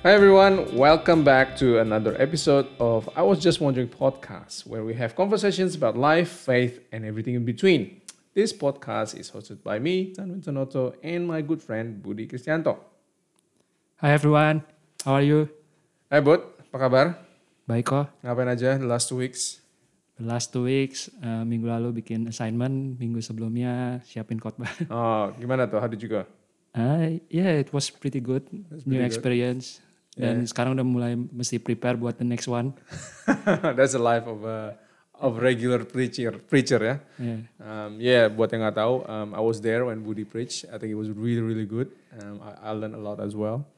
Hi everyone, welcome back to another episode of I Was Just Wondering podcast, where we have conversations about life, faith, and everything in between. This podcast is hosted by me, Tanwin Sonoto, and my good friend Budi Kristianto. Hi everyone, how are you? Hai Bud, apa kabar? Baik kok. Ngapain aja the last two weeks? The last two weeks, uh, minggu lalu bikin assignment, minggu sebelumnya siapin khotbah. Oh, gimana tuh? How did you go? Uh, yeah, it was pretty good, pretty new good. experience. Dan sekarang udah mulai mesti prepare buat the next one. That's the life of a of regular preacher, preacher ya. Yeah. Um, yeah, buat yang nggak tahu, um, I was there when Budi preached. I think it was really, really good. Um, I, I learned a lot as well.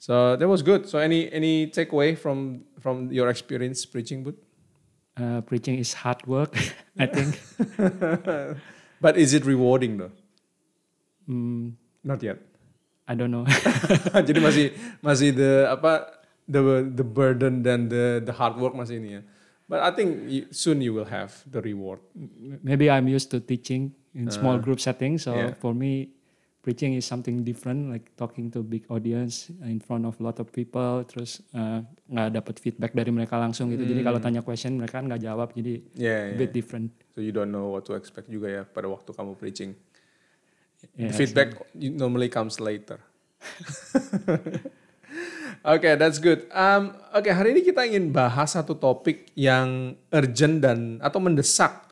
So that was good. So any any takeaway from from your experience preaching, Bud? Uh, preaching is hard work, I think. But is it rewarding though? Hmm, Not yet. I don't know. Jadi masih masih the apa the the burden dan the the hard work masih ini ya. But I think you, soon you will have the reward. Maybe I'm used to teaching in small Uh, group settings, so yeah. for me, preaching is something different, like talking to big audience in front of a lot of people, terus uh, nggak dapat feedback dari mereka langsung gitu. Jadi kalau tanya question mereka kan nggak jawab, jadi Yeah, a yeah. bit different. So you don't know what to expect juga ya pada waktu kamu preaching. Yeah, Feedback normally comes later. Oke, that's good. Um, Oke, hari ini kita ingin bahas satu topik yang urgent dan atau mendesak.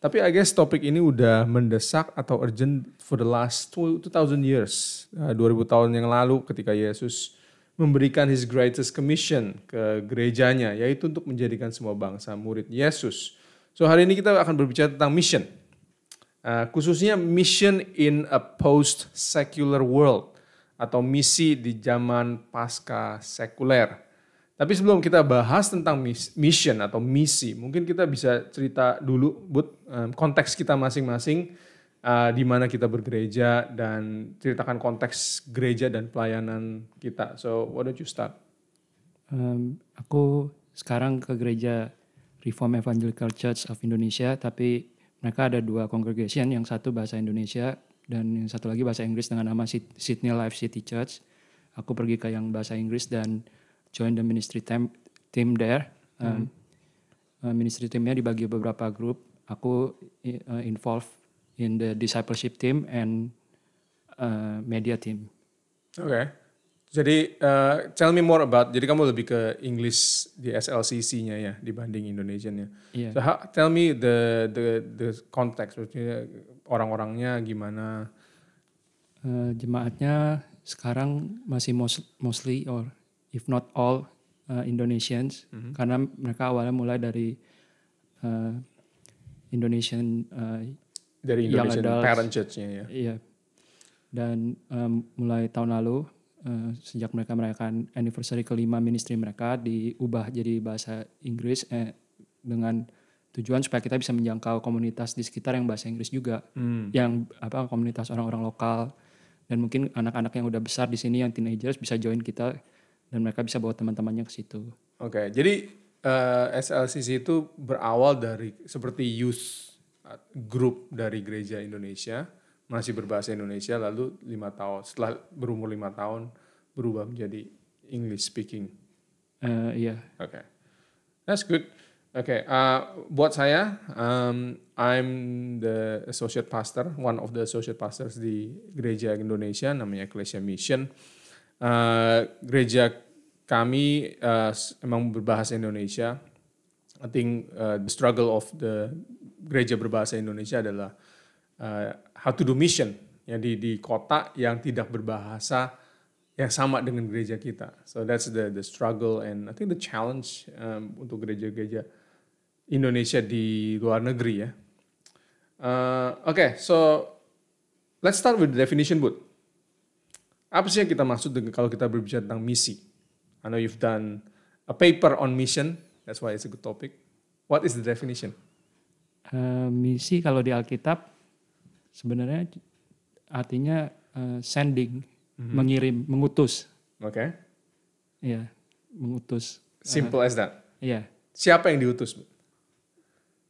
Tapi I guess topik ini udah mendesak atau urgent for the last 2000 years. Uh, 2000 tahun yang lalu ketika Yesus memberikan his greatest commission ke gerejanya, yaitu untuk menjadikan semua bangsa murid Yesus. So hari ini kita akan berbicara tentang mission. Uh, khususnya mission in a post-secular world atau misi di zaman pasca sekuler. Tapi sebelum kita bahas tentang mis- mission atau misi, mungkin kita bisa cerita dulu, um, konteks kita masing-masing, uh, di mana kita bergereja dan ceritakan konteks gereja dan pelayanan kita. So, why don't you start? Um, aku sekarang ke gereja Reform Evangelical Church of Indonesia, tapi mereka ada dua congregation, yang satu bahasa Indonesia dan yang satu lagi bahasa Inggris dengan nama Syd- Sydney Life City Church. Aku pergi ke yang bahasa Inggris dan join the ministry team, team there. Um, uh, ministry teamnya dibagi beberapa grup. Aku uh, involved in the discipleship team and uh, media team. Oke. Jadi uh, tell me more about. Jadi kamu lebih ke English di SLCC-nya ya dibanding Indonesian-nya. Iya. So how- tell me the the the context maksudnya orang-orangnya gimana? Eh, jemaatnya sekarang masih mos- mostly or if not all uh, Indonesians karena mereka awalnya mulai dari uh, Indonesian uh, Dari Young Indonesian adults. parent church-nya ya. iya dan um, mulai tahun lalu uh, sejak mereka merayakan anniversary kelima ministry mereka diubah jadi bahasa Inggris eh, dengan tujuan supaya kita bisa menjangkau komunitas di sekitar yang bahasa Inggris juga Hmm. yang apa komunitas orang-orang lokal dan mungkin anak-anak yang udah besar di sini yang teenagers bisa join kita dan mereka bisa bawa teman-temannya ke situ. Oke, jadi uh, SLCC itu berawal dari seperti youth uh, group dari gereja Indonesia masih berbahasa Indonesia lalu lima tahun setelah berumur lima tahun berubah menjadi English speaking. Eh, iya, Oke, that's good. Oke, uh, buat saya, um, I'm the associate pastor, one of the associate pastors di gereja Indonesia, namanya Ecclesia Mission. Uh, gereja kami uh, emang berbahasa Indonesia. I think uh, the struggle of the gereja berbahasa Indonesia adalah uh, how to do mission ya di di kota yang tidak berbahasa yang sama dengan gereja kita. So that's the the struggle and I think the challenge um, untuk gereja-gereja Indonesia di luar negeri ya. Uh, Oke, so let's start with the definition, Bud. Apa sih yang kita maksud dengan kalau kita berbicara tentang misi? I know you've done a paper on mission, that's why it's a good topic. What is the definition? Eh, misi kalau di Alkitab sebenarnya artinya eh, sending, mengirim, mengutus, Oke, ya, mengutus. simple as that. Iya, Siapa yang diutus? Siapa,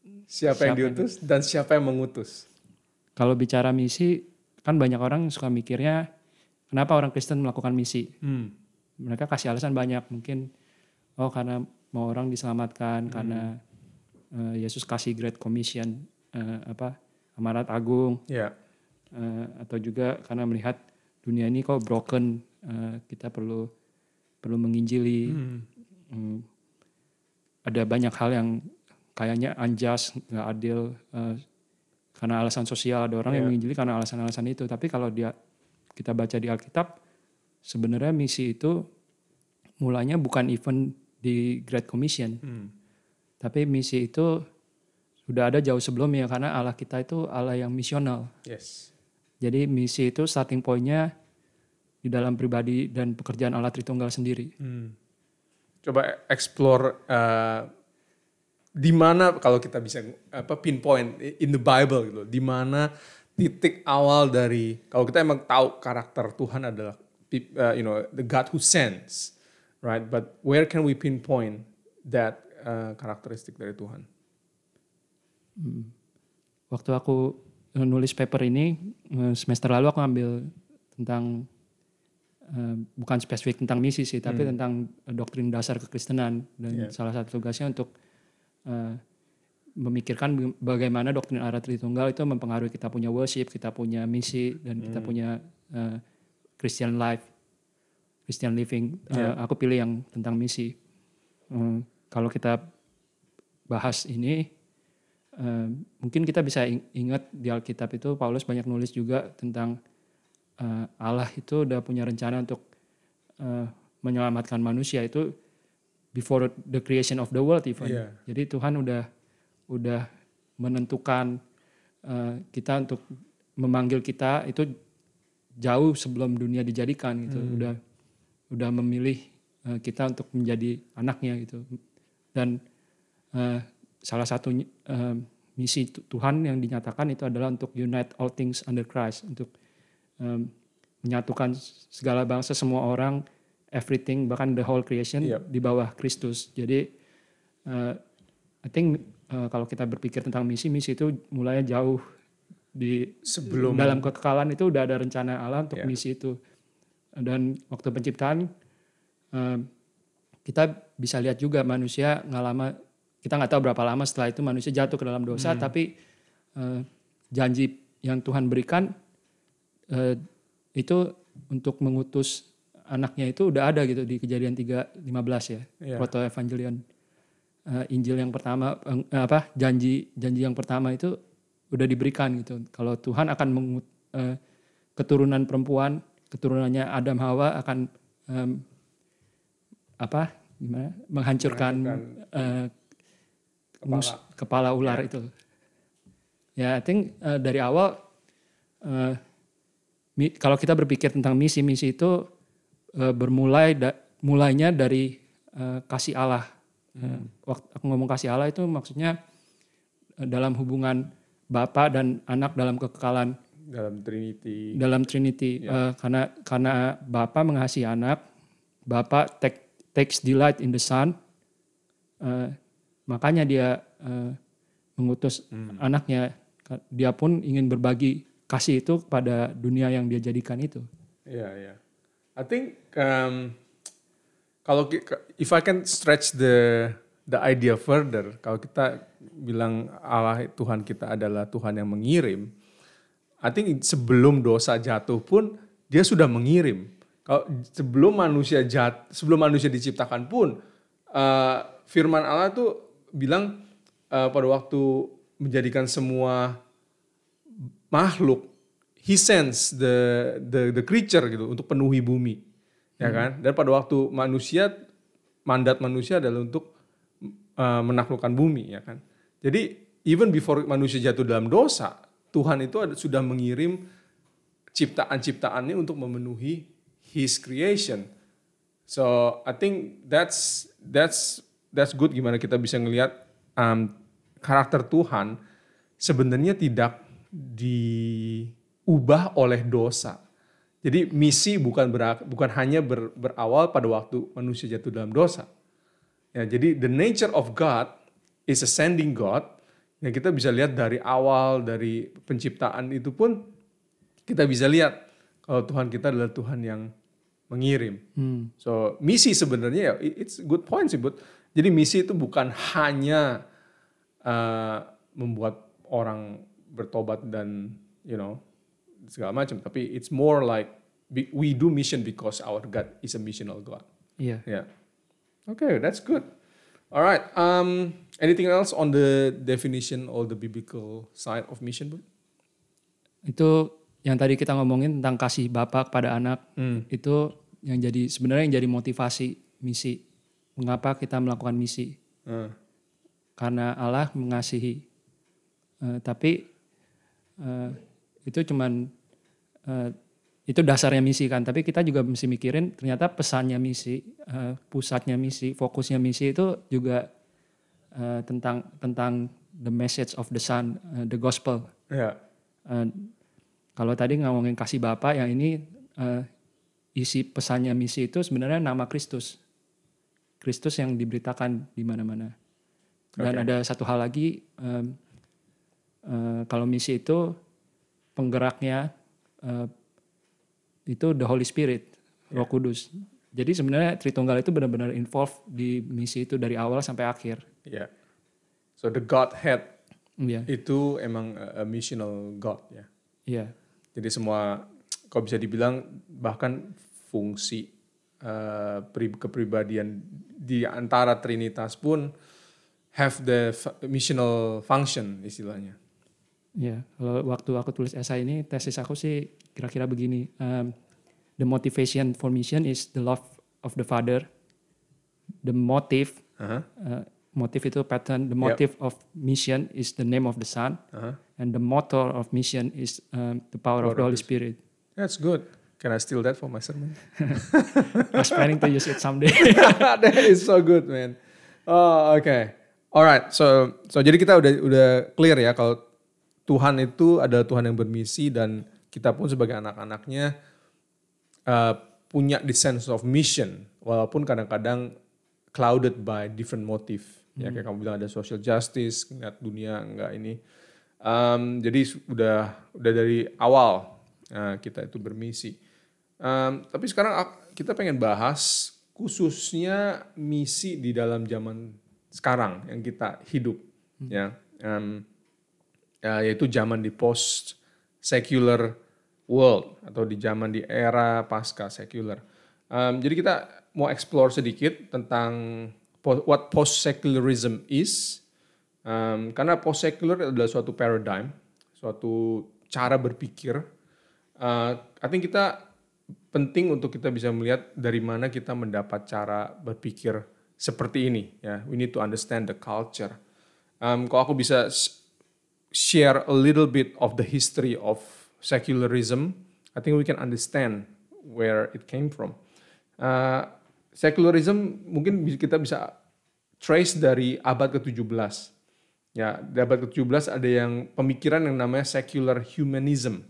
yang Siapa yang diutus dan siapa yang mengutus? kalau bicara misi kan banyak orang suka mikirnya kenapa orang Kristen melakukan misi? Hmm. mereka kasih alasan banyak mungkin oh karena mau orang diselamatkan karena eh, Yesus kasih Great Commission eh, apa amanat agung. Ya. eh, atau juga karena melihat dunia ini kok broken eh, kita perlu perlu menginjili. Hmm, ada banyak hal yang kayaknya unjust nggak adil eh, karena alasan sosial. Ada orang yang Iya. menginjili karena alasan-alasan itu. Tapi kalau dia kita baca di Alkitab sebenarnya misi itu mulanya bukan event di Great Commission. Hmm. tapi misi itu sudah ada jauh sebelumnya karena Allah kita itu Allah yang misional Yes. jadi misi itu starting pointnya di dalam pribadi dan pekerjaan Allah Tritunggal sendiri. Hmm. Coba explore uh, di mana kalau kita bisa apa pinpoint in the Bible gitu, di mana titik awal dari kalau kita emang tahu karakter Tuhan adalah uh, you know the God who sends, right? But where can we pinpoint that uh, karakteristik dari Tuhan? Waktu aku eh, nulis paper ini eh, semester lalu aku ambil tentang eh, bukan spesifik tentang misi sih, tapi tentang eh, doktrin dasar kekristenan dan Yeah. salah satu tugasnya untuk memikirkan bagaimana doktrin Allah Tritunggal itu mempengaruhi kita punya worship, kita punya misi dan kita punya Christian life, Christian living. Yeah. Aku pilih yang tentang misi. Hmm, kalau kita bahas ini Eh, mungkin kita bisa ing- ingat di Alkitab itu Paulus banyak nulis juga tentang eh, Allah itu udah punya rencana untuk eh, menyelamatkan manusia itu before the creation of the world even. Iya. Jadi Tuhan udah udah menentukan eh, kita untuk memanggil kita itu jauh sebelum dunia dijadikan gitu. Udah udah memilih eh, kita untuk menjadi anaknya gitu. Dan eh, salah satu eh, misi tu- Tuhan yang dinyatakan itu adalah untuk unite all things under Christ untuk em, menyatukan segala bangsa semua orang everything bahkan the whole creation Yep. di bawah Kristus jadi eh, I think eh, kalau kita berpikir tentang misi misi itu mulai jauh di Sebelum dalam kekekalan itu udah ada rencana Allah untuk Ya. misi itu dan waktu penciptaan eh, kita bisa lihat juga manusia ngalama kita nggak tahu berapa lama setelah itu manusia jatuh ke dalam dosa tapi eh, janji yang Tuhan berikan eh, itu untuk mengutus anaknya itu udah ada gitu di kejadian 3:15 ya Iya. proto evangelion. Eh, Injil yang pertama eh, apa janji janji yang pertama itu udah diberikan gitu. Kalau Tuhan akan mengut, eh, keturunan perempuan keturunannya Adam Hawa akan em, apa gimana menghancurkan, eh, mus- kepala ular itu. Ya I think eh, dari awal eh, mi- kalau kita berpikir tentang misi-misi itu eh, bermulai da- mulainya dari eh, kasih Allah. Eh, waktu aku ngomong kasih Allah itu maksudnya eh, dalam hubungan Bapa dan anak dalam kekekalan. Dalam Trinity. dalam Trinity Eh, karena karena Bapa mengasihi anak, Bapa take, takes delight in the Son, eh, makanya dia eh, mengutus anaknya. Dia pun ingin berbagi kasih itu kepada dunia yang dia jadikan itu. Yeah, yeah. I think um, kalau if I can stretch the the idea further, kalau kita bilang Allah Tuhan kita adalah Tuhan yang mengirim, I think sebelum dosa jatuh pun dia sudah mengirim. Kalau sebelum manusia jat, sebelum manusia diciptakan pun uh, firman Allah tuh bilang uh, pada waktu menjadikan semua makhluk he sends the the the creature gitu untuk penuhi bumi ya kan? Dan pada waktu manusia mandat manusia adalah untuk uh, menaklukkan bumi ya kan? Jadi even before manusia jatuh dalam dosa Tuhan itu ada, sudah mengirim ciptaan-ciptaannya untuk memenuhi his creation. So I think that's that's that's good gimana kita bisa ngelihat um, karakter Tuhan sebenarnya tidak diubah oleh dosa. Jadi misi bukan berak- bukan hanya ber- berawal pada waktu manusia jatuh dalam dosa. Ya, jadi the nature of God is a sending God. Yang kita bisa lihat dari awal dari penciptaan itu pun kita bisa lihat kalau Tuhan kita adalah Tuhan yang mengirim. Hmm. So misi sebenarnya ya it's good point sih, but jadi misi itu bukan hanya uh, membuat orang bertobat dan you know segala macam, tapi it's more like we- do mission because our God is a missional God. Iya. Yeah. Okay, that's good. All right. Um, anything else on the definition or the biblical side of mission, Bud? Itu yang tadi kita ngomongin tentang kasih Bapak kepada anak Hmm. itu yang jadi sebenarnya yang jadi motivasi misi. Mengapa kita melakukan misi? Uh, Karena Allah mengasihi. Eh, tapi eh, itu cuman eh, itu dasarnya misi kan. Tapi kita juga mesti mikirin ternyata pesannya misi, eh, pusatnya misi, fokusnya misi itu juga eh, tentang tentang the message of the Son, eh, the gospel. yeah. Eh, kalau tadi ngomongin kasih Bapa, yang ini eh, isi pesannya misi itu sebenarnya nama Kristus. Kristus yang diberitakan di mana-mana. Dan Oke. ada satu hal lagi, em, eh, kalau misi itu penggeraknya eh, itu the Holy Spirit, Roh Kudus. Jadi sebenarnya Tritunggal itu benar-benar involved di misi itu dari awal sampai akhir. Yeah. So the Godhead Iya, itu emang a, a missional God ya. iya, Jadi semua kalau bisa dibilang bahkan fungsi uh, pri- kepribadian di antara Trinitas pun have the missional function istilahnya. Iya, kalau waktu aku tulis esai ini, tesis aku sih kira-kira begini. Um, the motivation for mission is the love of the father. The motive, Uh-huh. uh, motive itu pattern. The motive of mission is the name of the son, Uh-huh. and the motor of mission is um, the power of the Holy Spirit. That's good. Can I steal that for my sermon? I was planning to use it someday. that is so good, man. Oh, oke. Alright, so so jadi kita udah udah clear ya kalau Tuhan itu adalah Tuhan yang bermisi dan kita pun sebagai anak-anaknya uh, punya the sense of mission walaupun kadang-kadang clouded by different motive. Ya kayak kamu bilang ada social justice, ngeliat dunia enggak ini. Um, jadi udah udah dari awal uh, kita itu bermisi. Um, tapi sekarang kita pengen bahas khususnya misi di dalam zaman sekarang yang kita hidup, ya, Um, ya, yaitu zaman di post secular world atau di zaman di era pasca secular. Um, jadi kita mau explore sedikit tentang po- what post secularism is, Um, karena post secular adalah suatu paradigm, suatu cara berpikir. Uh, I think kita penting untuk kita bisa melihat dari mana kita mendapat cara berpikir seperti ini. Ya, we need to understand the culture. Um, kalau aku bisa share a little bit of the history of secularism, I think we can understand where it came from. Uh, secularism mungkin kita bisa trace dari abad ke-17. Ya, di abad ke-17 ada yang pemikiran yang namanya secular humanism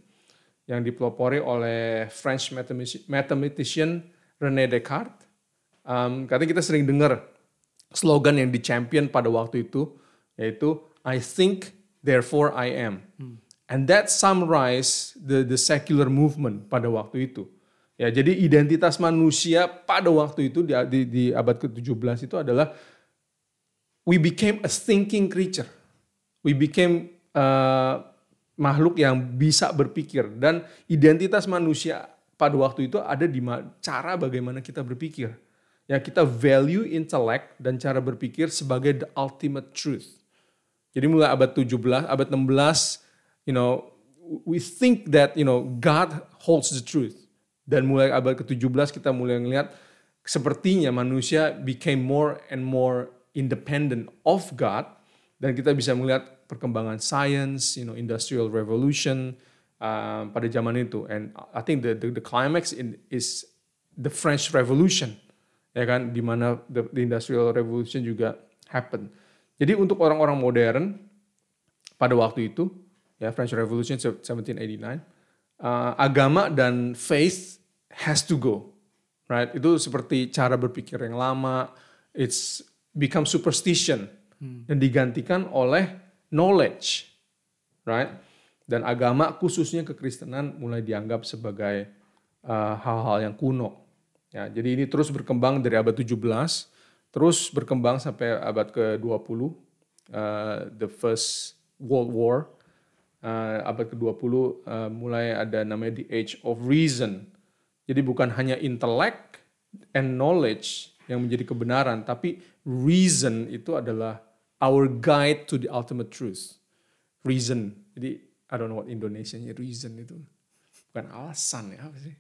yang dipelopori oleh French mathematici- mathematician René Descartes. Um, katanya kita sering dengar slogan yang di-champion pada waktu itu yaitu I think therefore I am. And that summarize the the secular movement pada waktu itu. Ya, jadi identitas manusia pada waktu itu di, di, di abad ke-17 itu adalah we became a thinking creature. We became uh, makhluk yang bisa berpikir dan identitas manusia pada waktu itu ada di cara bagaimana kita berpikir. Ya, kita value intellect dan cara berpikir sebagai the ultimate truth. Jadi mulai abad 17, abad 16, you know, we think that, you know, God holds the truth. Dan mulai abad ke-17 kita mulai ngelihat sepertinya manusia became more and more independent of God dan kita bisa melihat perkembangan science, you know, industrial revolution uh, pada zaman itu. And I think the the, the climax in, is the French Revolution, ya kan, di mana the, the industrial revolution juga happen. Jadi untuk orang-orang modern pada waktu itu, ya French Revolution 1789, uh, agama dan faith has to go, right? Itu seperti cara berpikir yang lama, it's become superstition dan digantikan oleh knowledge, right? Dan agama khususnya kekristenan mulai dianggap sebagai uh, hal-hal yang kuno. Ya, jadi ini terus berkembang dari abad 17, terus berkembang sampai abad ke-20, uh, the first World War, uh, abad ke-20 uh, mulai ada namanya the age of reason. Jadi bukan hanya intellect and knowledge yang menjadi kebenaran, tapi reason itu adalah our guide to the ultimate truth. Reason. Jadi I don't know what Indonesianya reason itu. Bukan alasan ya apa sih?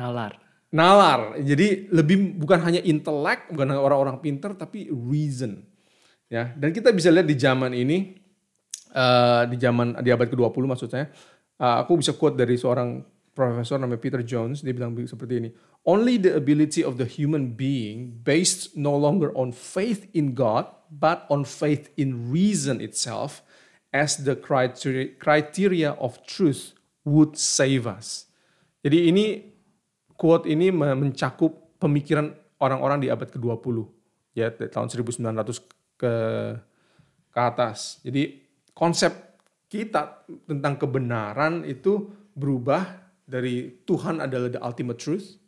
Nalar. nalar. Jadi lebih bukan hanya intelek, bukan hanya orang-orang pinter, tapi reason. Ya, dan kita bisa lihat di zaman ini, uh, di zaman di abad ke-20 maksud saya, uh, aku bisa quote dari seorang profesor namanya Peter Jones, dia bilang seperti ini. Only the ability of the human being based no longer on faith in God, but on faith in reason itself as the criteria, criteria of truth would save us. Jadi ini quote ini mencakup pemikiran orang-orang di abad ke-20 ya tahun 1900 ke ke atas. Jadi konsep kita tentang kebenaran itu berubah dari Tuhan adalah the ultimate truth,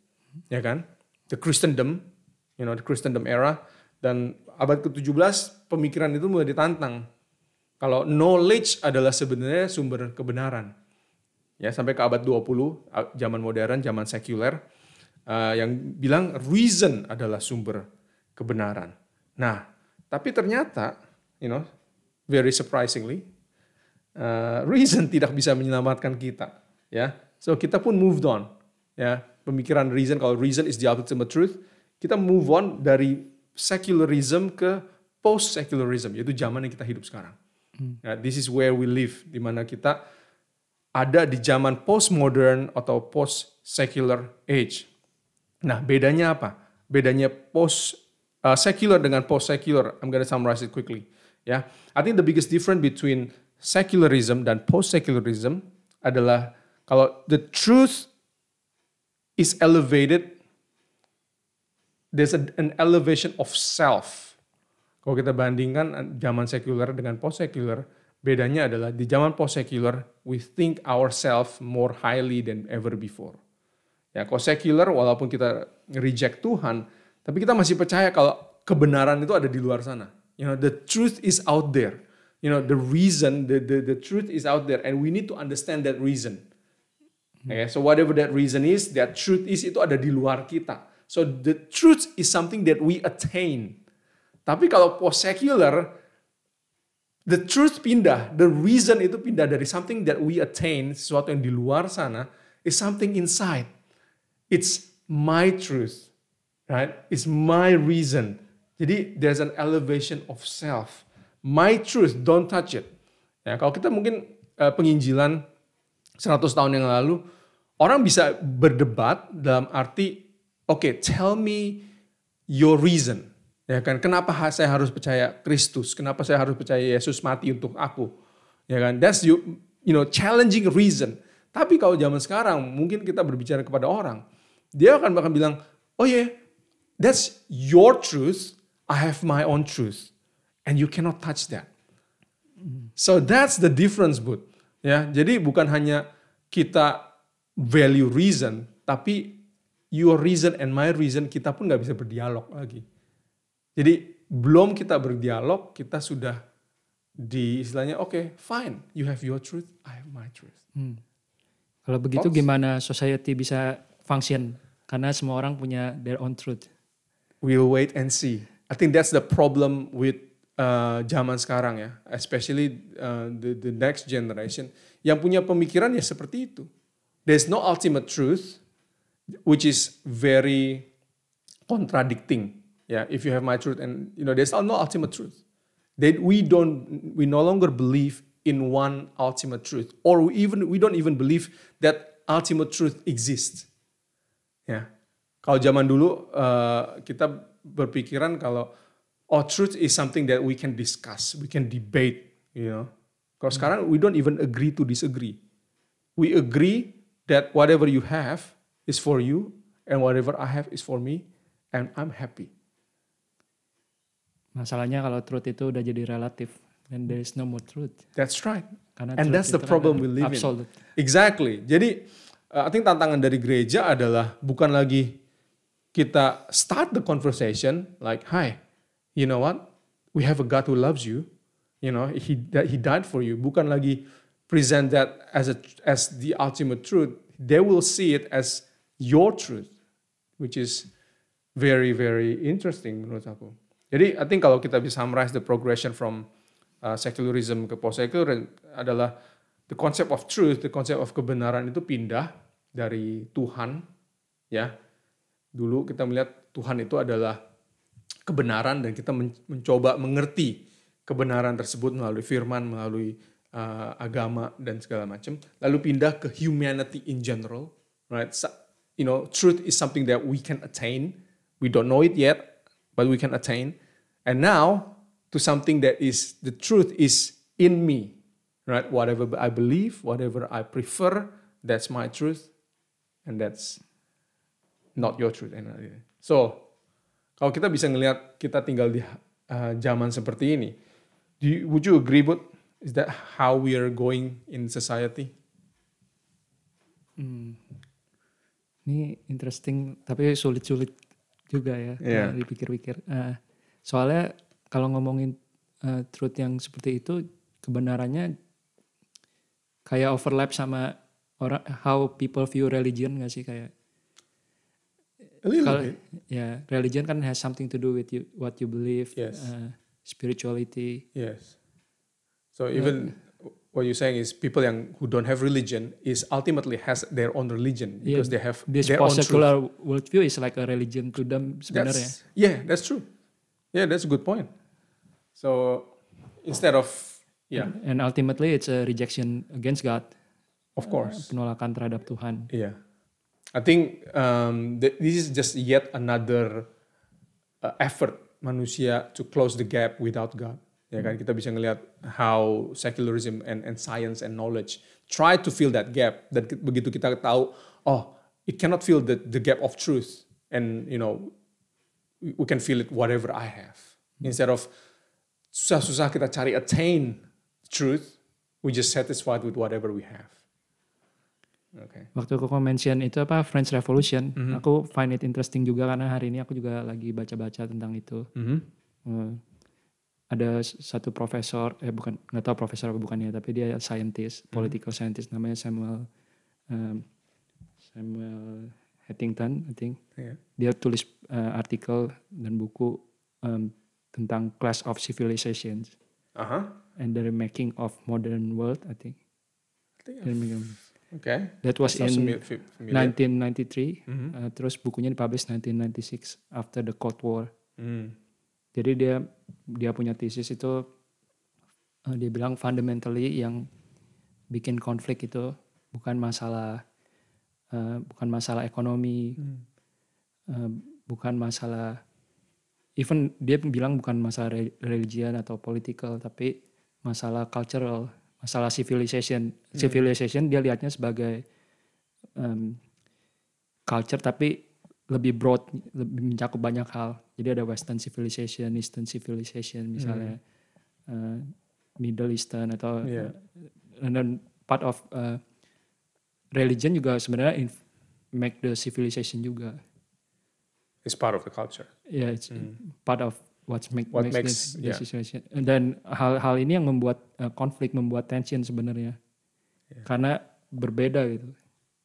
ya kan? The Christendom, you know, the Christendom era dan abad ke-17 pemikiran itu mulai ditantang. Kalau knowledge adalah sebenarnya sumber kebenaran ya sampai ke abad 20 zaman modern zaman sekuler uh, yang bilang reason adalah sumber kebenaran. Nah, tapi ternyata you know very surprisingly uh, reason tidak bisa menyelamatkan kita ya. So kita pun moved on ya. Pemikiran reason kalau reason is the ultimate truth, kita move on dari secularism ke post secularism yaitu zaman yang kita hidup sekarang. Hmm. Ya, this is where we live di mana kita ada di zaman postmodern atau post secular age. Nah, bedanya apa? Bedanya post uh, secular dengan post secular. I'm gonna summarize it quickly. Ya, yeah. I think the biggest difference between secularism dan post secularism adalah kalau the truth is elevated, there's an elevation of self. Kalau kita bandingkan zaman sekuler dengan post secular, Bedanya adalah di zaman post-secular, we think ourselves more highly than ever before. Ya, kalau secular, walaupun kita reject Tuhan, tapi kita masih percaya kalau kebenaran itu ada di luar sana. You know, the truth is out there. You know, the reason, the, the, the truth is out there, and we need to understand that reason. Okay, so whatever that reason is, that truth is, itu ada di luar kita. So the truth is something that we attain. Tapi kalau post-secular, the truth pindah, the reason itu pindah dari something that we attain, sesuatu yang di luar sana, is something inside. It's my truth, right? It's my reason. Jadi there's an elevation of self. My truth, don't touch it. Ya, kalau kita mungkin uh, penginjilan 100 tahun yang lalu, orang bisa berdebat dalam arti, oke, okay, tell me your reason. Ya kan, kenapa saya harus percaya Kristus? Kenapa saya harus percaya Yesus mati untuk aku? Ya kan, that's you, you know challenging reason. Tapi kalau zaman sekarang mungkin kita berbicara kepada orang, dia akan bahkan bilang, oh yeah, that's your truth, I have my own truth, and you cannot touch that. So that's the difference, bud. Ya, jadi bukan hanya kita value reason, tapi your reason and my reason kita pun nggak bisa berdialog lagi. Jadi belum kita berdialog, kita sudah di istilahnya oke, okay, fine, you have your truth, I have my truth. Hmm. Kalau begitu gimana society bisa function? Karena semua orang punya their own truth. We'll wait and see. I think that's the problem with uh, zaman sekarang ya, especially uh, the the next generation yang punya pemikiran ya seperti itu. There's no ultimate truth, which is very contradicting Yeah, if you have my truth, and you know, there's no ultimate truth. That we don't, we no longer believe in one ultimate truth, or we even we don't even believe that ultimate truth exists. Ya, kalau zaman dulu uh, kita berpikiran kalau oh truth is something that we can discuss, we can debate, you know. Kalau hmm. sekarang we don't even agree to disagree. We agree that whatever you have is for you, and whatever I have is for me, and I'm happy. Masalahnya kalau truth itu udah jadi relatif and there is no more truth. That's right. Karena And that's the problem we live absolute. in. Exactly. Jadi uh, I think tantangan dari gereja adalah bukan lagi kita start the conversation like, hi, you know what? We have a God who loves you. You know, he he died for you. Bukan lagi present that as a as the ultimate truth. They will see it as your truth, which is very very interesting menurut aku. Jadi I think kalau kita bisa summarize the progression from uh, secularism ke post secular adalah the concept of truth, the concept of kebenaran itu pindah dari Tuhan ya. Dulu kita melihat Tuhan itu adalah kebenaran dan kita mencoba mengerti kebenaran tersebut melalui firman, melalui uh, agama dan segala macam. Lalu pindah ke humanity in general, right? So, you know, truth is something that we can attain. We don't know it yet, but we can attain. And now to something that is the truth is in me, right? Whatever I believe, whatever I prefer, that's my truth, and that's not your truth. So, kalau kita bisa ngelihat kita tinggal di uh, zaman seperti ini, Do you, would you agree, but is that how we are going in society? Hmm. Ini interesting, tapi sulit-sulit juga ya yeah. dipikir-pikir. Uh, soalnya kalau ngomongin uh, truth yang seperti itu, kebenarannya kayak overlap sama orang how people view religion gak sih kayak kalau ya religion kan has something to do with you what you believe yes. uh, spirituality. Yes. So even yeah. what you're saying is people yang who don't have religion is ultimately has their own religion because yeah, they have this their own secular worldview is like a religion to them sebenarnya. That's, yeah, that's true. Yeah, that's a good point. So instead of yeah, and, and ultimately it's a rejection against God. Of course. Uh, penolakan terhadap Tuhan. Yeah. I think um, th this is just yet another uh, effort manusia to close the gap without God. Ya kan kita bisa ngelihat how secularism and and science and knowledge try to fill that gap dan begitu kita tahu oh it cannot fill the the gap of truth and you know we can feel it whatever I have instead of susah-susah kita cari attain truth we just satisfied with whatever we have. Okay. Waktu aku mention itu apa French Revolution, mm -hmm. aku find it interesting juga karena hari ini aku juga lagi baca-baca tentang itu. Mm -hmm. uh, ada satu profesor, eh bukan nggak tahu profesor apa bukannya, tapi dia scientist, mm -hmm. political scientist namanya Samuel um, Samuel Huntington, I think. Yeah. Dia tulis uh, artikel dan buku um, tentang Class of Civilizations uh -huh. and the Making of Modern World, I think. I think Okay. That was in familiar. 1993. Mm -hmm. uh, terus bukunya dipublish 1996 after the Cold War. Mm. Jadi dia dia punya tesis itu uh, dia bilang fundamentally yang bikin konflik itu bukan masalah uh, bukan masalah ekonomi, mm. uh, bukan masalah even dia bilang bukan masalah religion atau political tapi masalah cultural masalah civilization hmm. civilization dia lihatnya sebagai um, culture tapi lebih broad lebih mencakup banyak hal jadi ada western civilization eastern civilization misalnya hmm. uh, middle eastern atau yeah. uh, dan part of uh, religion juga sebenarnya make the civilization juga it's part of the culture yeah it's hmm. part of what make, what makes, makes the, yeah. Dan hal-hal ini yang membuat uh, konflik, membuat tension sebenarnya. Yeah. Karena berbeda gitu.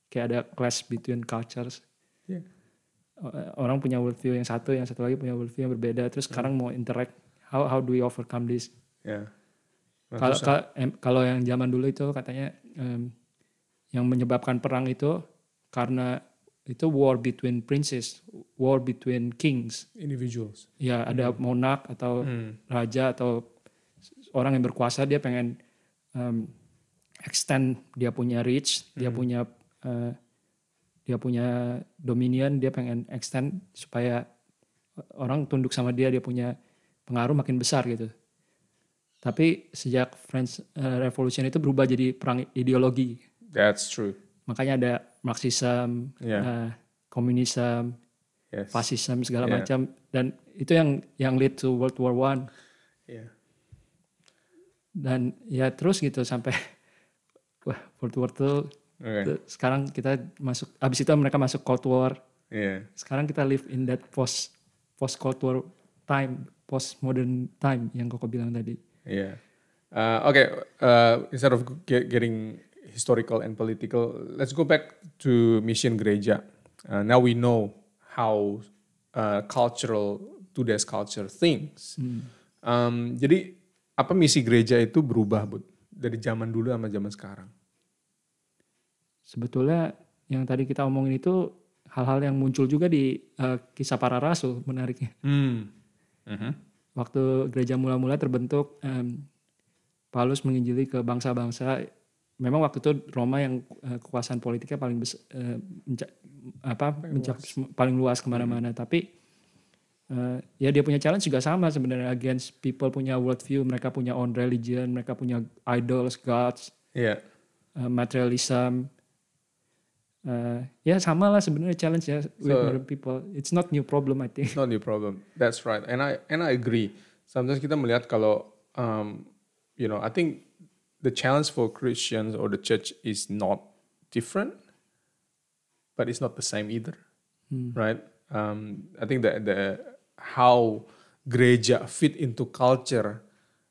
Kayak ada clash between cultures. Yeah. Orang punya worldview yang satu, yang satu lagi punya worldview yang berbeda. Terus yeah. sekarang mau interact, how how do we overcome this? Yeah. Kalau kalau yang zaman dulu itu katanya um, yang menyebabkan perang itu karena itu war between princes, war between kings. Individuals. Ya, ada hmm. monarch atau hmm. raja atau orang yang berkuasa dia pengen um, extend dia punya reach, hmm. dia punya uh, dia punya dominion, dia pengen extend supaya orang tunduk sama dia, dia punya pengaruh makin besar gitu. Tapi sejak French uh, Revolution itu berubah jadi perang ideologi. That's true. Makanya ada Marxism, yeah. uh, komunisme, yes. fasisme segala yeah. macam dan itu yang yang lead to World War One. Yeah. Dan ya terus gitu sampai wah World War Two Okay. Sekarang kita masuk, abis itu mereka masuk Cold War. Yeah. Sekarang kita live in that post post Cold War time, post modern time yang koko bilang tadi. Yeah. Uh, okay. Uh, instead of get, getting historical and political, let's go back to mission gereja. Uh, now we know how uh, cultural today's culture thinks. Um, jadi apa misi gereja itu berubah, bud, dari zaman dulu sama zaman sekarang? Sebetulnya yang tadi kita omongin itu hal-hal yang muncul juga di eh, kisah para rasul menariknya. Hmm. Mhm. Waktu gereja mula-mula terbentuk, em, Paulus menginjili ke bangsa-bangsa. Memang waktu itu Roma yang eh, kekuasaan politiknya paling bes- eh, menca- apa mencakup sem- paling luas ke mana-mana. Tapi eh, ya dia punya challenge juga sama sebenarnya against people punya worldview, mereka punya own religion, mereka punya idols, gods, Iya. uh, materialism. Uh, ya sama lah sebenarnya challenge ya with So- modern people. It's not new problem I think. Not your problem. That's right. And I and I agree. Sometimes kita melihat kalau um, you know, I think the challenge for Christians or the church is not different, but it's not the same either. Right? Um, I think that the how gereja fit into culture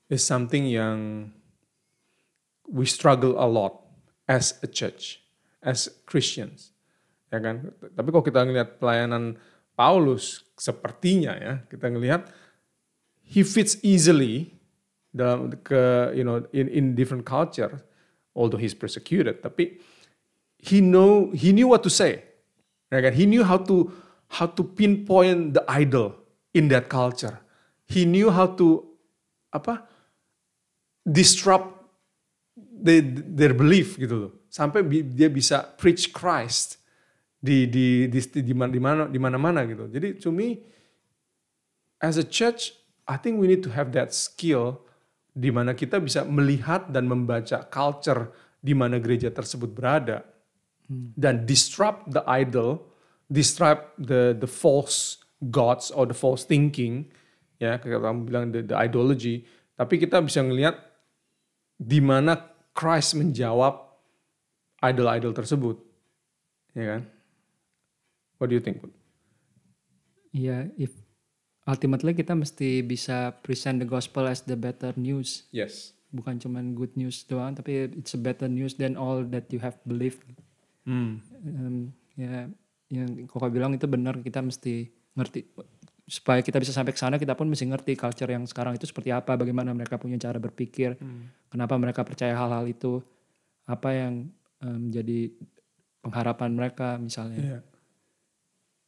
is something yang we struggle a lot as a church, as Christians. Ya kan? Tapi kalau kita ngelihat pelayanan Paulus sepertinya ya, kita ngelihat he fits easily dalam ke you know in in different culture although he's persecuted tapi he know he knew what to say. Ya kan? he knew how to how to pinpoint the idol in that culture. He knew how to apa disrupt the, their belief gitu loh. Sampai dia bisa preach Christ di di di di mana di mana di mana-mana gitu. Jadi to me as a church I think we need to have that skill di mana kita bisa melihat dan membaca culture di mana gereja tersebut berada dan disrupt the idol, disrupt the the false gods or the false thinking, ya kayak kamu bilang the, the ideology. Tapi kita bisa ngelihat di mana Christ menjawab idol-idol tersebut, ya kan? What do you think? Put? Iya, if ultimately kita mesti bisa present the gospel as the better news, Yes. bukan cuman good news doang, tapi it's a better news than all that you have believed. Hmm. Em, ya, yang koko bilang itu benar, kita mesti ngerti supaya kita bisa sampai ke sana kita pun mesti ngerti culture yang sekarang itu seperti apa, bagaimana mereka punya cara berpikir, kenapa mereka percaya hal-hal itu, apa yang em, jadi pengharapan mereka misalnya. Yeah.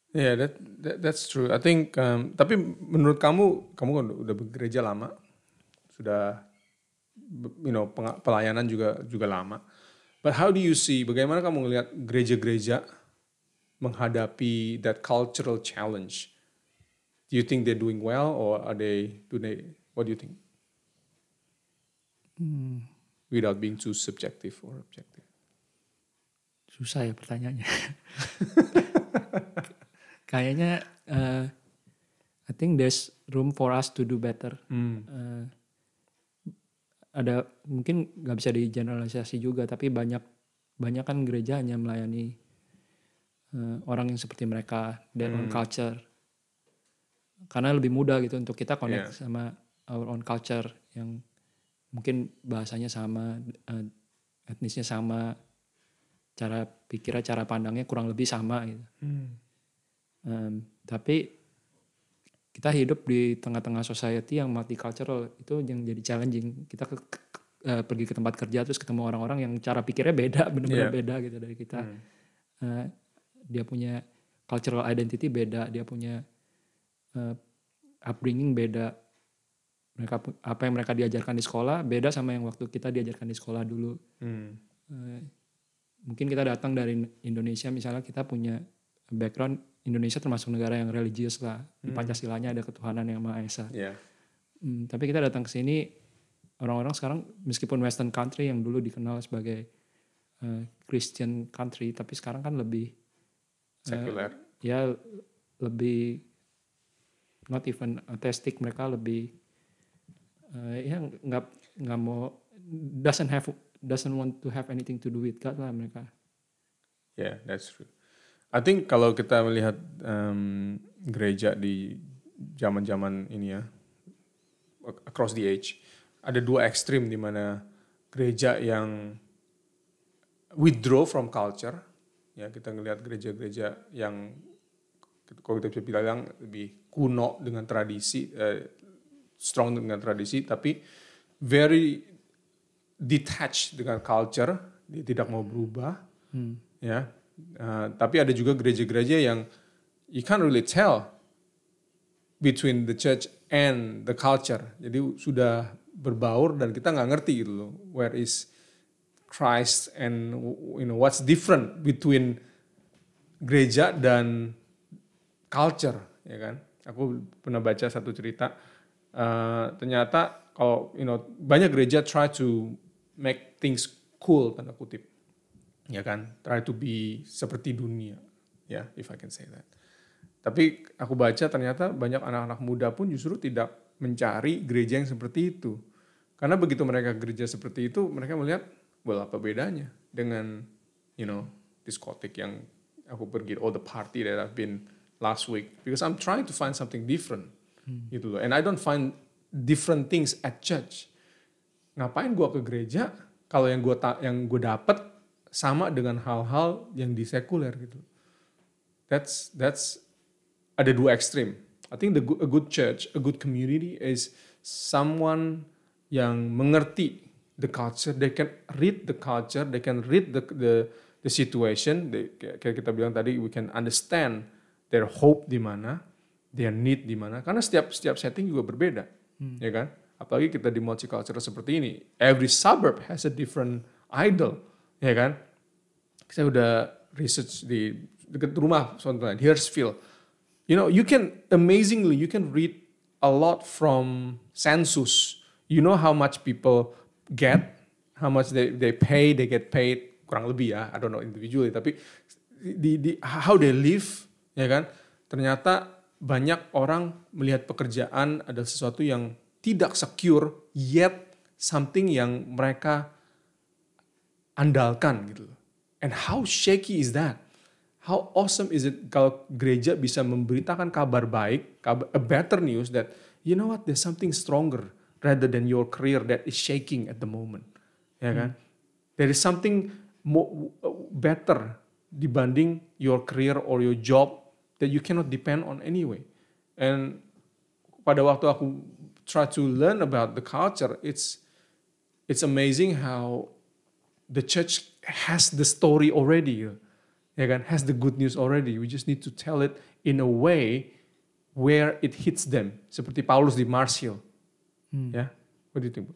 Yeah, that, that that's true. I think um, tapi menurut kamu kamu kan udah bekerja lama, sudah you know pelayanan juga juga lama. But how do you see bagaimana kamu ngelihat gereja-gereja menghadapi that cultural challenge? Do you think they're doing well or are they do they what do you think? Without being too subjective or objective. Susah ya pertanyaannya. Kayaknya eh, I think there's room for us to do better. Eh, ada mungkin nggak bisa digeneralisasi juga, tapi banyak banyak kan gereja hanya melayani eh, orang yang seperti mereka, their own culture. Karena lebih mudah gitu untuk kita connect sama our own culture yang mungkin bahasanya sama, eh, etnisnya sama, cara pikirnya, cara pandangnya kurang lebih sama gitu. Em, tapi kita hidup di tengah-tengah society yang multicultural itu yang jadi challenging. Kita ke- ke- eh, pergi ke tempat kerja terus ketemu orang-orang yang cara pikirnya beda, benar-benar Iya. beda gitu dari kita. Eh, dia punya cultural identity beda, dia punya eh, upbringing beda. Mereka apa yang mereka diajarkan di sekolah beda sama yang waktu kita diajarkan di sekolah dulu. Hmm. Eh, mungkin kita datang dari Indonesia misalnya kita punya background Indonesia termasuk negara yang religius lah di Pancasilanya ada ketuhanan yang maha esa Yeah. Hmm, tapi kita datang ke sini orang-orang sekarang meskipun Western country yang dulu dikenal sebagai eh, Christian country tapi sekarang kan lebih Sekuler. ya lebih not even atheistic mereka lebih eh, ya nggak nggak mau doesn't have doesn't want to have anything to do with God lah mereka Yeah, that's true. I think kalau kita melihat um, gereja di zaman-zaman ini ya, across the age, ada dua ekstrim di mana gereja yang withdraw from culture, ya kita ngelihat gereja-gereja yang kalau kita bisa bilang lebih kuno dengan tradisi, eh, strong dengan tradisi, tapi very detached dengan culture, dia tidak mau berubah, ya. Uh, tapi ada juga gereja-gereja yang you can't really tell between the church and the culture. Jadi sudah berbaur dan kita nggak ngerti gitu loh, where is Christ and you know what's different between gereja dan culture, ya kan? Aku pernah baca satu cerita, uh, ternyata kalau you know banyak gereja try to make things cool tanda kutip ya kan? Try to be seperti dunia. Ya if I can say that. Tapi aku baca ternyata banyak anak-anak muda pun justru tidak mencari gereja yang seperti itu. Karena begitu mereka gereja seperti itu mereka melihat well apa bedanya dengan you know diskotik yang aku pergi all the party that I've been last week. Because I'm trying to find something different. Gitu loh. And I don't find different things at church. Ngapain gua ke gereja kalau yang gua ta- yang gue dapat sama dengan hal-hal yang di sekuler gitu. That's that's ada dua ekstrim. I think the a good church, a good community is someone yang mengerti the culture, they can read the culture, they can read the the, the situation. They, kayak kita bilang tadi, we can understand their hope di mana, their need di mana. Karena setiap setiap setting juga berbeda, ya kan? Apalagi kita di multicultural seperti ini, every suburb has a different idol, ya kan? Saya udah research di dekat rumah di Hurstville. You know, you can amazingly you can read a lot from census. You know how much people get, how much they they pay, they get paid kurang lebih ya, I don't know individually, tapi di, di how they live, ya kan? Ternyata banyak orang melihat pekerjaan adalah sesuatu yang tidak secure, yet something yang mereka andalkan gitu. And how shaky is that? How awesome is it kalau gereja bisa memberitakan kabar baik, kabar, a better news that you know what, there's something stronger rather than your career that is shaking at the moment, ya kan? There is something more, better dibanding your career or your job that you cannot depend on anyway. And pada waktu aku try to learn about the culture, it's it's amazing how the church has the story already, ya kan? Has the good news already. We just need to tell it in a way where it hits them. Seperti Paulus di Mars Hill. Ya, what do you think?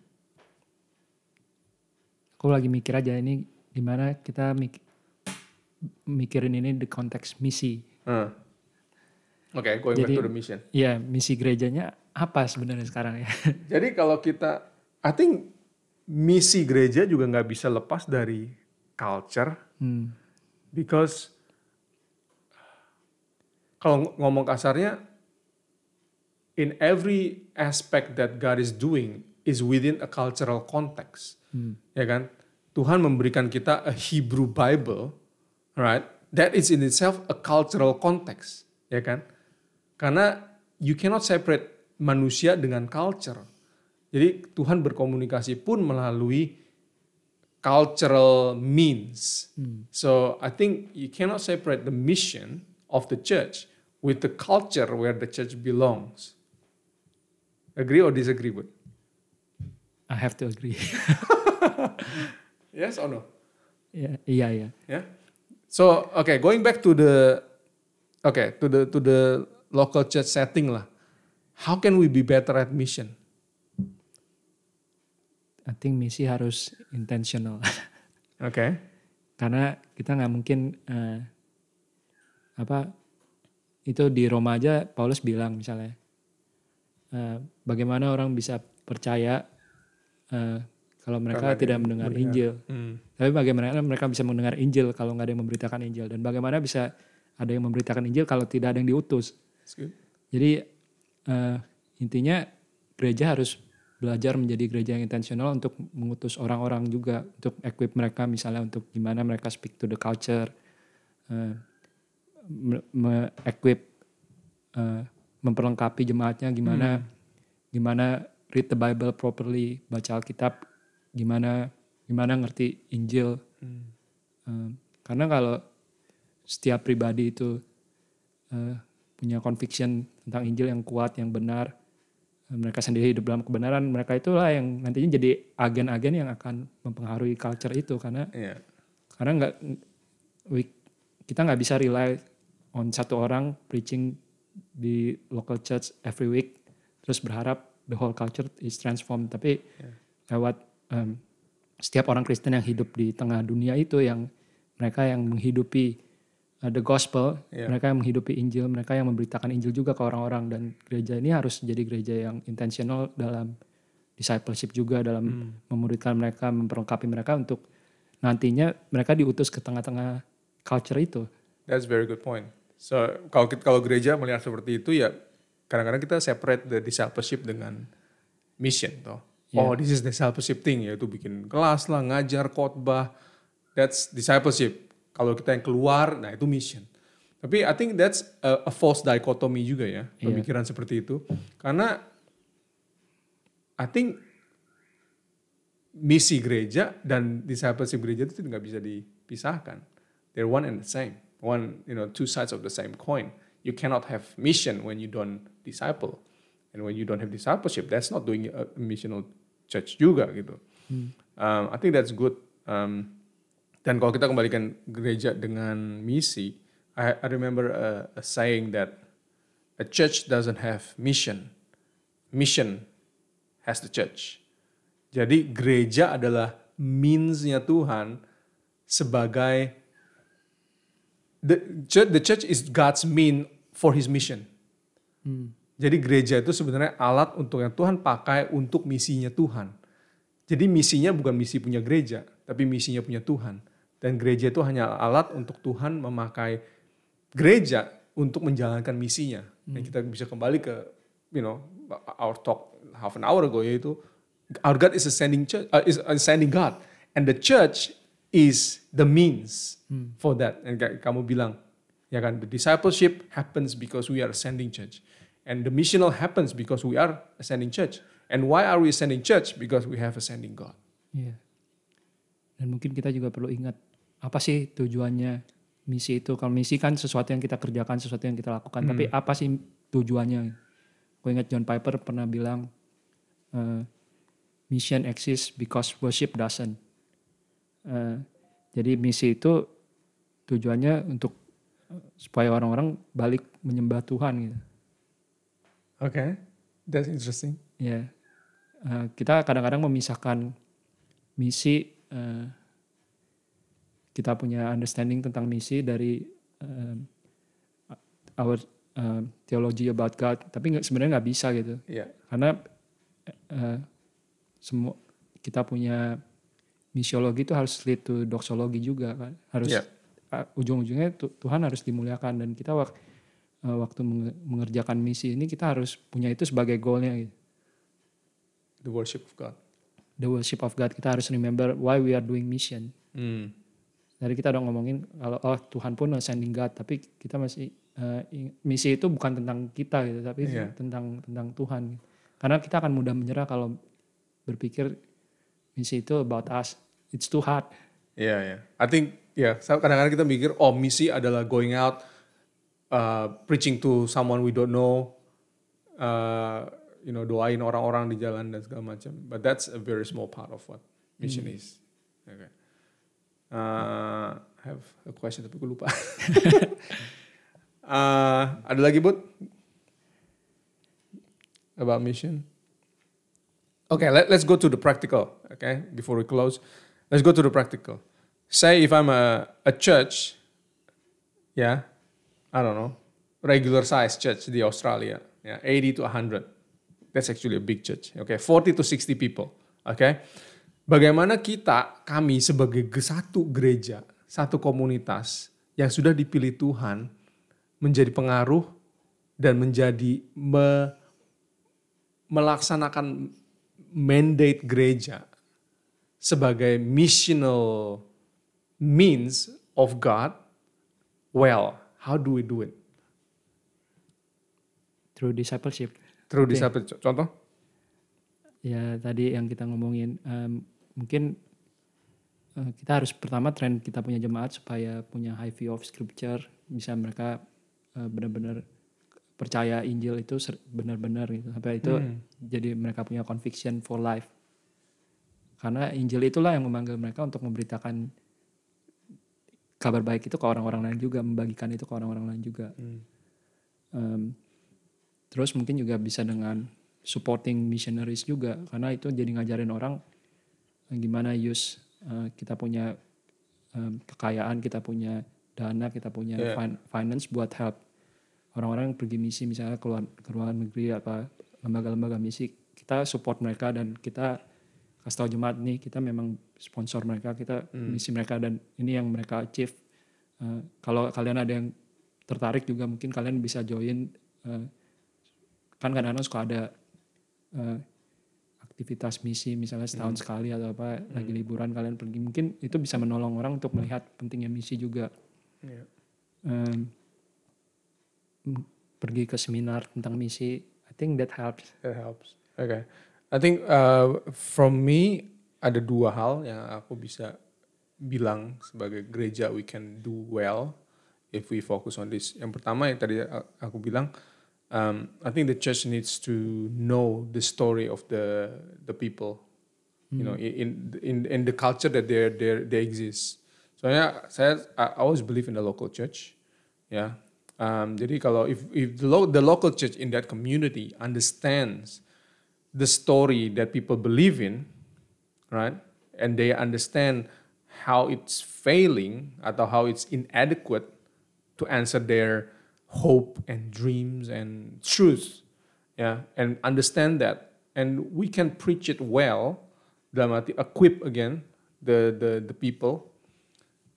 Aku lagi mikir aja ini gimana kita mik mikirin ini di konteks misi. Uh. Oke, okay, going Jadi- back to the mission. Ya, misi gerejanya apa sebenarnya sekarang ya? Jadi kalau kita, I think misi gereja juga nggak bisa lepas dari culture, Hmm. because kalau ng- ngomong kasarnya, in every aspect that God is doing is within a cultural context, ya kan? Tuhan memberikan kita a Hebrew Bible, right? That is in itself a cultural context, ya kan? Karena you cannot separate manusia dengan culture. Jadi Tuhan berkomunikasi pun melalui cultural means. So I think you cannot separate the mission of the church with the culture where the church belongs. Agree or disagree, Bud? I have to agree. Yes or no? ya, iya ya. Yeah. So okay, going back to the okay to the to the local church setting lah. How can we be better at mission? I think misi harus intentional. Okay. Karena kita nggak mungkin eh, apa itu di Roma aja Paulus bilang misalnya eh, bagaimana orang bisa percaya eh, kalau mereka Karena tidak mendengar mendengar. Injil. Hmm. Tapi bagaimana mereka bisa mendengar Injil kalau nggak ada yang memberitakan Injil dan bagaimana bisa ada yang memberitakan Injil kalau tidak ada yang diutus. Jadi eh, intinya gereja harus belajar menjadi gereja yang intensional untuk mengutus orang-orang juga untuk equip mereka misalnya untuk gimana mereka speak to the culture, uh, me- me-equip uh, memperlengkapi jemaatnya gimana gimana read the Bible properly, baca Alkitab, gimana gimana ngerti Injil. Um, karena kalau setiap pribadi itu uh, punya conviction tentang Injil yang kuat, yang benar, uh, mereka sendiri hidup dalam kebenaran, mereka itulah yang nantinya jadi agen-agen yang akan mempengaruhi culture itu. Karena Iya. karena nggak kita nggak bisa rely on satu orang preaching di local church every week terus berharap the whole culture is transformed. Tapi lewat um, setiap orang Kristen yang hidup di tengah dunia itu yang mereka yang menghidupi uh, the gospel Yeah. mereka yang menghidupi Injil mereka yang memberitakan Injil juga ke orang-orang dan gereja ini harus jadi gereja yang intentional dalam discipleship juga dalam memuridkan mereka memperlengkapi mereka untuk nantinya mereka diutus ke tengah-tengah culture itu. That's very good point. So kalau kalau gereja melihat seperti itu ya kadang-kadang kita separate the discipleship dengan mission toh. Oh, this is discipleship thing yaitu bikin kelas lah, ngajar, khotbah. That's discipleship. Kalau kita yang keluar, nah itu mission. Tapi I think that's a, a false dichotomy juga ya, pemikiran seperti itu. Karena I think misi gereja dan discipleship gereja itu nggak bisa dipisahkan. They're one and the same. One, you know, two sides of the same coin. You cannot have mission when you don't disciple. And when you don't have discipleship, that's not doing a missional church juga gitu. Um, I think that's good. Um, dan kalau kita kembalikan gereja dengan misi, I, I remember a, a saying that a church doesn't have mission. Mission has the church. Jadi gereja adalah means-nya Tuhan sebagai the church, the church is God's mean for his mission. Jadi gereja itu sebenarnya alat untuk yang Tuhan pakai untuk misinya Tuhan. Jadi misinya bukan misi punya gereja, tapi misinya punya Tuhan. Dan gereja itu hanya alat untuk Tuhan memakai gereja untuk menjalankan misinya. Dan kita bisa kembali ke you know our talk half an hour ago yaitu our God is a sending church uh, is a sending God and the church is the means for that. And kamu bilang ya kan the discipleship happens because we are sending church and the missional happens because we are a sending church. And why are we a sending church? Because we have a sending God. Iya. Dan mungkin kita juga perlu ingat apa sih tujuannya misi itu. Kalau misi kan sesuatu yang kita kerjakan, sesuatu yang kita lakukan. Tapi apa sih tujuannya? Gue ingat John Piper pernah bilang, eh, mission exists because worship doesn't. Eh, jadi misi itu tujuannya untuk eh, supaya orang-orang balik menyembah Tuhan gitu. Okay, that's interesting. Ya, Eh, kita kadang-kadang memisahkan misi, eh, kita punya understanding tentang misi dari eh, our eh, theology about God, tapi nggak- sebenarnya nggak bisa gitu, Yeah. karena eh, semua kita punya misiologi itu harus lead to doxologi juga kan, harus Yeah. eh, ujung-ujungnya tu- Tuhan harus dimuliakan dan kita wak- waktu menge- mengerjakan misi ini kita harus punya itu sebagai goalnya gitu. The worship of God. the worship of God kita harus remember why we are doing mission. Hmm. Dari kita udah ngomongin kalau oh Tuhan pun sending God, tapi kita masih ing- misi itu bukan tentang kita gitu, tapi Iya. tentang tentang Tuhan. Karena kita akan mudah menyerah kalau berpikir misi itu about us. It's too hard. Iya, ya. I think ya so kadang-kadang kita mikir oh misi adalah going out uh, preaching to someone we don't know, uh, you know doain orang-orang di jalan dan segala macam. But that's a very small part of what mission is. Okay. Uh, I have a question tapi gue lupa. uh, ada lagi bud about mission? Okay, let, let's go to the practical. Okay, before we close, let's go to the practical. Say if I'm a, a church, yeah, I don't know, regular size church di Australia, yeah, 80 to 100. That's actually a big church. Okay, 40 to 60 people. Okay, bagaimana kita, kami sebagai satu gereja, satu komunitas yang sudah dipilih Tuhan menjadi pengaruh dan menjadi me- melaksanakan mandate gereja sebagai missional means of God well? How do we do it? through discipleship. Through Oke. discipleship. Contoh? Ya tadi yang kita ngomongin em, mungkin eh, kita harus pertama tren kita punya jemaat supaya punya high view of scripture bisa mereka eh, benar-benar percaya Injil itu benar-benar gitu sampai itu Hmm. jadi mereka punya conviction for life karena Injil itulah yang memanggil mereka untuk memberitakan kabar baik itu ke orang-orang lain juga membagikan itu ke orang-orang lain juga Hmm. Em, terus mungkin juga bisa dengan supporting missionaries juga karena itu jadi ngajarin orang gimana use eh, kita punya em, kekayaan kita punya dana kita punya Yeah. fin- finance buat help orang-orang yang pergi misi misalnya ke luar, ke luar negeri apa lembaga-lembaga misi. Kita support mereka dan kita kasih tahu jemaat nih kita memang sponsor mereka kita misi mereka dan ini yang mereka achieve. Eh, kalau kalian ada yang tertarik juga mungkin kalian bisa join. Eh, kan kadang-kadang suka ada eh, aktivitas misi misalnya setahun sekali atau apa lagi liburan kalian pergi mungkin itu bisa menolong orang untuk melihat pentingnya misi juga Yeah. Em, m- pergi ke seminar tentang misi I think that helps That helps. Okay. I think uh, from me ada dua hal yang aku bisa bilang sebagai gereja we can do well if we focus on this. Yang pertama yang tadi a- aku bilang, um, I think the church needs to know the story of the the people, you know, in in in the culture that they they they exist. Soalnya saya I always believe in the local church, ya. Um, jadi kalau if if the, lo- the local church in that community understands the story that people believe in, right, and they understand how it's failing atau how it's inadequate to answer their hope and dreams and truth, yeah, and understand that, and we can preach it well, dalam arti equip again the the the people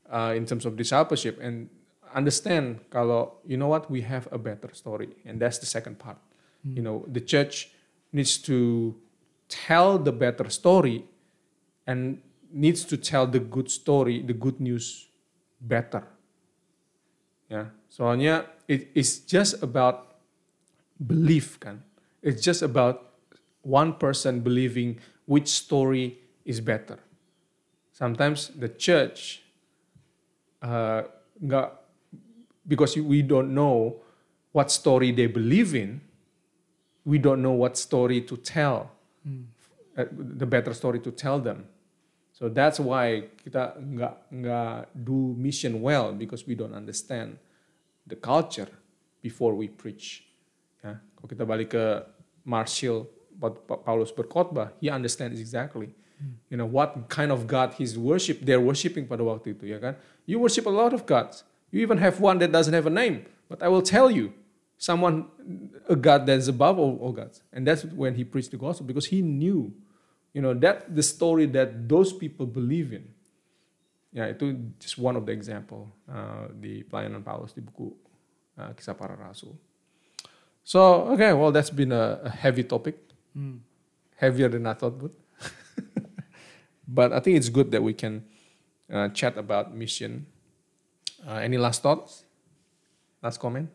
uh, in terms of discipleship and understand kalau you know what we have a better story. And that's the second part. You know the church needs to tell the better story and needs to tell the good story the good news better. Ya soalnya it is just about belief kan? It's just about one person believing which story is better. Sometimes the church uh, nggak because we don't know what story they believe in we don't know what story to tell uh, the better story to tell them. So that's why kita nggak nggak do mission well because we don't understand the culture before we preach. Ya kalau kita balik ke Pa- Paulus berkhotbah he understands exactly. Hmm. You know what kind of God he's worship they're worshiping pada waktu itu ya kan? You worship a lot of gods. You even have one that doesn't have a name. But I will tell you someone a God that's above all, all gods. And that's when he preached the gospel because he knew you know that the story that those people believe in ya itu just one of the example uh, di pelayanan Paulus di buku uh, kisah para rasul. So okay well that's been a, a heavy topic. Heavier than I thought would. But I think it's good that we can uh, chat about mission. Uh, any last thoughts? Last comment?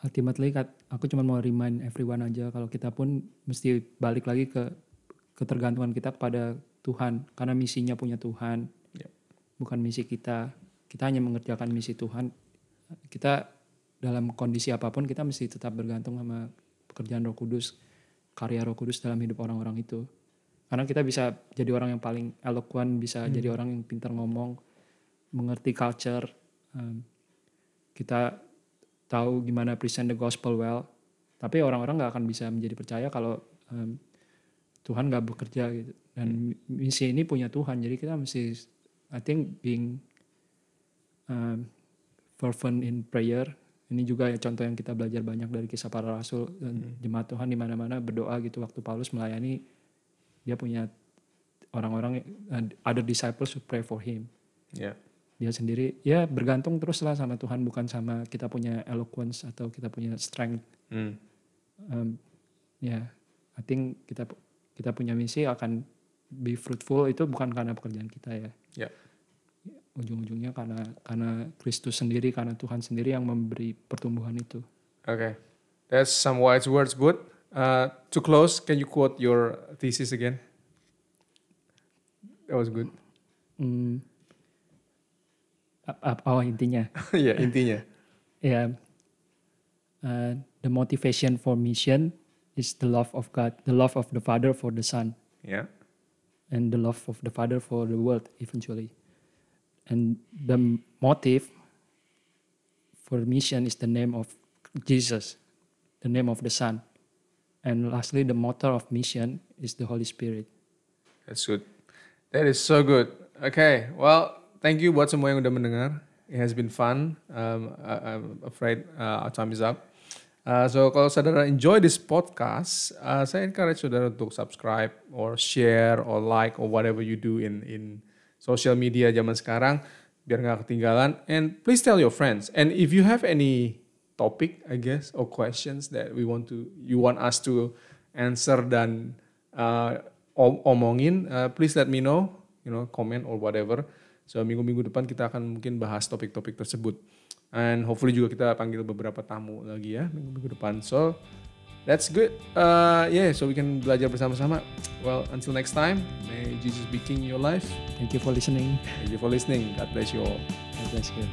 Ultimately aku cuma mau remind everyone aja kalau kita pun mesti balik lagi ke ketergantungan kita kepada Tuhan. Karena misinya punya Tuhan. Bukan misi kita. Kita hanya mengerjakan misi Tuhan. Kita dalam kondisi apa pun kita mesti tetap bergantung sama pekerjaan Roh Kudus karya Roh Kudus dalam hidup orang-orang itu. Karena kita bisa jadi orang yang paling eloquent bisa jadi orang yang pintar ngomong mengerti culture um, kita tahu gimana present the gospel well. Tapi orang-orang nggak akan bisa menjadi percaya kalau um, Tuhan nggak bekerja gitu. Dan misi ini punya Tuhan jadi kita mesti I think being um, fervent in prayer ini juga ya contoh yang kita belajar banyak dari kisah para rasul dan jemaat Tuhan di mana-mana berdoa gitu waktu Paulus melayani dia punya orang-orang uh, other disciples who pray for him. Ya. Dia sendiri ya bergantung teruslah sama Tuhan bukan sama kita punya eloquence atau kita punya strength. Hmm. um, ya I think kita kita punya misi akan be fruitful itu bukan karena pekerjaan kita ya. Ya. Ujung-ujungnya karena karena Kristus sendiri karena Tuhan sendiri yang memberi pertumbuhan itu Okay, that's some wise words, Bud. Uh, to close, can you quote your thesis again? That was good. hmm, oh intinya ya intinya. ya uh, the motivation for mission is the love of God the love of the Father for the Son Ya. and the love of the Father for the world eventually. And the motive for mission is the name of Jesus, the name of the Son. And lastly, the motor of mission is the Holy Spirit. That's good. That is so good. Okay, well, thank you buat semua yang udah mendengar. It has been fun. Um, I, I'm afraid uh, our time is up. Uh, so kalau saudara enjoy this podcast, uh, saya encourage saudara untuk subscribe or share or like or whatever you do in in social media zaman sekarang biar nggak ketinggalan. And please tell your friends. And if you have any topic, I guess, or questions that we want to you want us to answer dan uh, om- omongin, uh, please let me know, you know, comment or whatever. So minggu-minggu depan kita akan mungkin bahas topik-topik tersebut. And hopefully juga kita panggil beberapa tamu lagi ya minggu-minggu depan. So that's good. Uh, yeah, so we can belajar bersama-sama. Well, until next time, may Jesus be king in your life. Thank you for listening. Thank you for listening. God bless you all. God bless you.